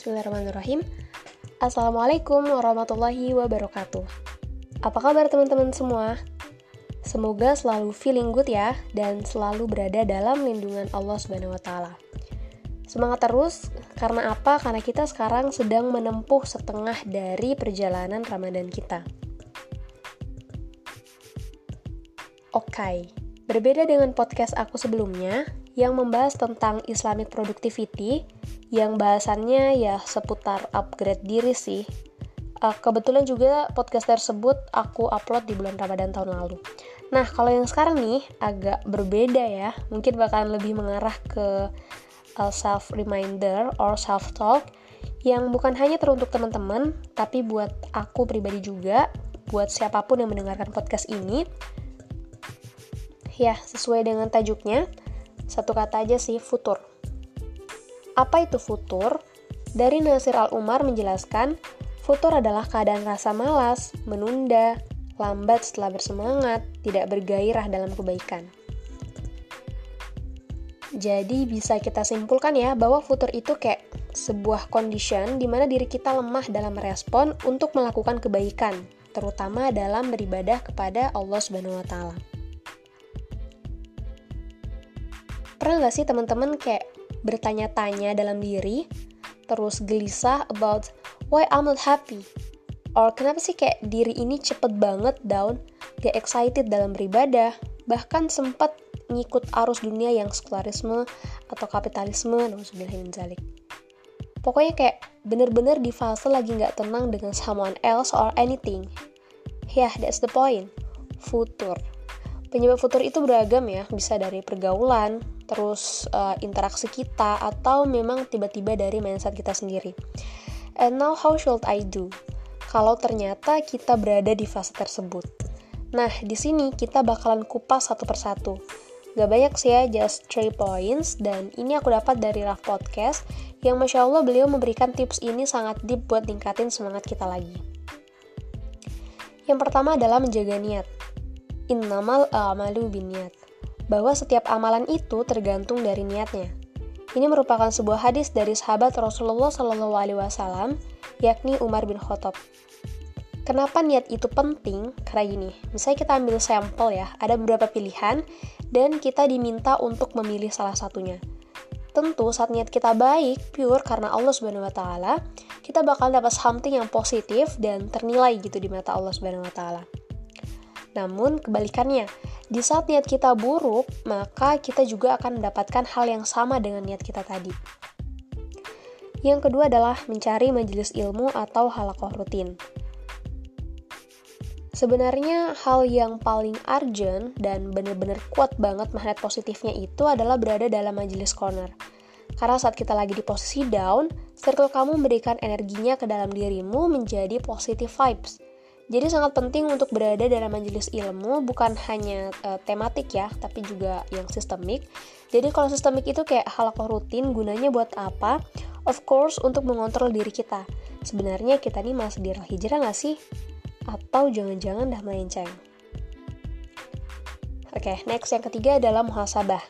Bismillahirrahmanirrahim. Assalamualaikum warahmatullahi wabarakatuh. Apa kabar teman-teman semua? Semoga selalu feeling good ya dan selalu berada dalam lindungan Allah Subhanahu wa. Semangat terus karena apa? Karena kita sekarang sedang menempuh setengah dari perjalanan Ramadan kita. Oke, okay. berbeda dengan podcast aku sebelumnya yang membahas tentang Islamic Productivity, yang bahasannya ya seputar upgrade diri sih. Uh, kebetulan juga podcast tersebut aku upload di bulan Ramadan tahun lalu. Nah, kalau yang sekarang nih agak berbeda ya. Mungkin bakalan lebih mengarah ke uh, self reminder or self talk yang bukan hanya teruntuk teman-teman, tapi buat aku pribadi juga, buat siapa pun yang mendengarkan podcast ini. Ya, sesuai dengan tajuknya, satu kata aja sih, futur apa itu futur? Dari Nasir Al-Umar menjelaskan, futur adalah keadaan rasa malas, menunda, lambat setelah bersemangat, tidak bergairah dalam kebaikan. Jadi bisa kita simpulkan ya bahwa futur itu kayak sebuah condition di mana diri kita lemah dalam merespon untuk melakukan kebaikan, terutama dalam beribadah kepada Allah Subhanahu wa taala. Pernah gak sih teman-teman kayak bertanya-tanya dalam diri, terus gelisah about why I'm not happy. Or kenapa sih kayak diri ini cepet banget down, gak excited dalam beribadah, bahkan sempat ngikut arus dunia yang sekularisme atau kapitalisme, zalik. Pokoknya kayak bener-bener di fase lagi gak tenang dengan someone else or anything. Yeah, that's the point. Futur. Penyebab futur itu beragam ya, bisa dari pergaulan, terus uh, interaksi kita atau memang tiba-tiba dari mindset kita sendiri. And now how should I do? Kalau ternyata kita berada di fase tersebut. Nah, di sini kita bakalan kupas satu persatu. Gak banyak sih ya, just 3 points, dan ini aku dapat dari Raf Podcast, yang Masya Allah beliau memberikan tips ini sangat deep buat ningkatin semangat kita lagi. Yang pertama adalah menjaga niat. Innamal a'malu bin niat bahwa setiap amalan itu tergantung dari niatnya. Ini merupakan sebuah hadis dari sahabat Rasulullah Shallallahu Alaihi Wasallam, yakni Umar bin Khattab. Kenapa niat itu penting? Karena gini, misalnya kita ambil sampel ya, ada beberapa pilihan, dan kita diminta untuk memilih salah satunya. Tentu saat niat kita baik, pure karena Allah Subhanahu wa taala, kita bakal dapat something yang positif dan ternilai gitu di mata Allah Subhanahu wa taala. Namun kebalikannya, di saat niat kita buruk, maka kita juga akan mendapatkan hal yang sama dengan niat kita tadi. Yang kedua adalah mencari majelis ilmu atau halakoh rutin. Sebenarnya hal yang paling urgent dan benar-benar kuat banget magnet positifnya itu adalah berada dalam majelis corner. Karena saat kita lagi di posisi down, circle kamu memberikan energinya ke dalam dirimu menjadi positive vibes jadi sangat penting untuk berada dalam majelis ilmu bukan hanya uh, tematik ya, tapi juga yang sistemik. Jadi kalau sistemik itu kayak hal rutin, gunanya buat apa? Of course untuk mengontrol diri kita. Sebenarnya kita nih masih di hijrah nggak sih? Atau jangan-jangan dah melenceng? Oke, okay, next yang ketiga adalah muhasabah.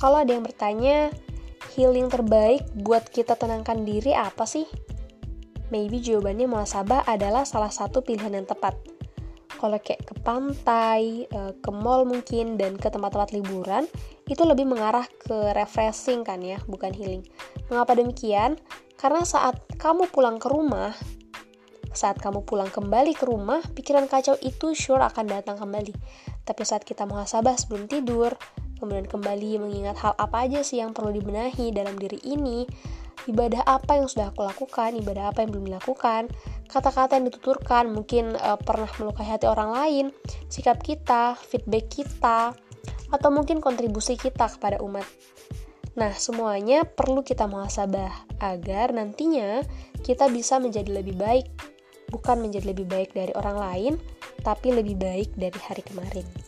Kalau ada yang bertanya, healing terbaik buat kita tenangkan diri apa sih? Maybe jawabannya muasabah adalah salah satu pilihan yang tepat. Kalau kayak ke pantai, eh, ke mall mungkin, dan ke tempat-tempat liburan, itu lebih mengarah ke refreshing kan ya, bukan healing. Mengapa demikian? Karena saat kamu pulang ke rumah, saat kamu pulang kembali ke rumah, pikiran kacau itu sure akan datang kembali. Tapi saat kita muhasabah sebelum tidur, kemudian kembali mengingat hal apa aja sih yang perlu dibenahi dalam diri ini, ibadah apa yang sudah aku lakukan, ibadah apa yang belum dilakukan, kata-kata yang dituturkan, mungkin uh, pernah melukai hati orang lain, sikap kita, feedback kita, atau mungkin kontribusi kita kepada umat. Nah, semuanya perlu kita muhasabah agar nantinya kita bisa menjadi lebih baik, bukan menjadi lebih baik dari orang lain, tapi lebih baik dari hari kemarin.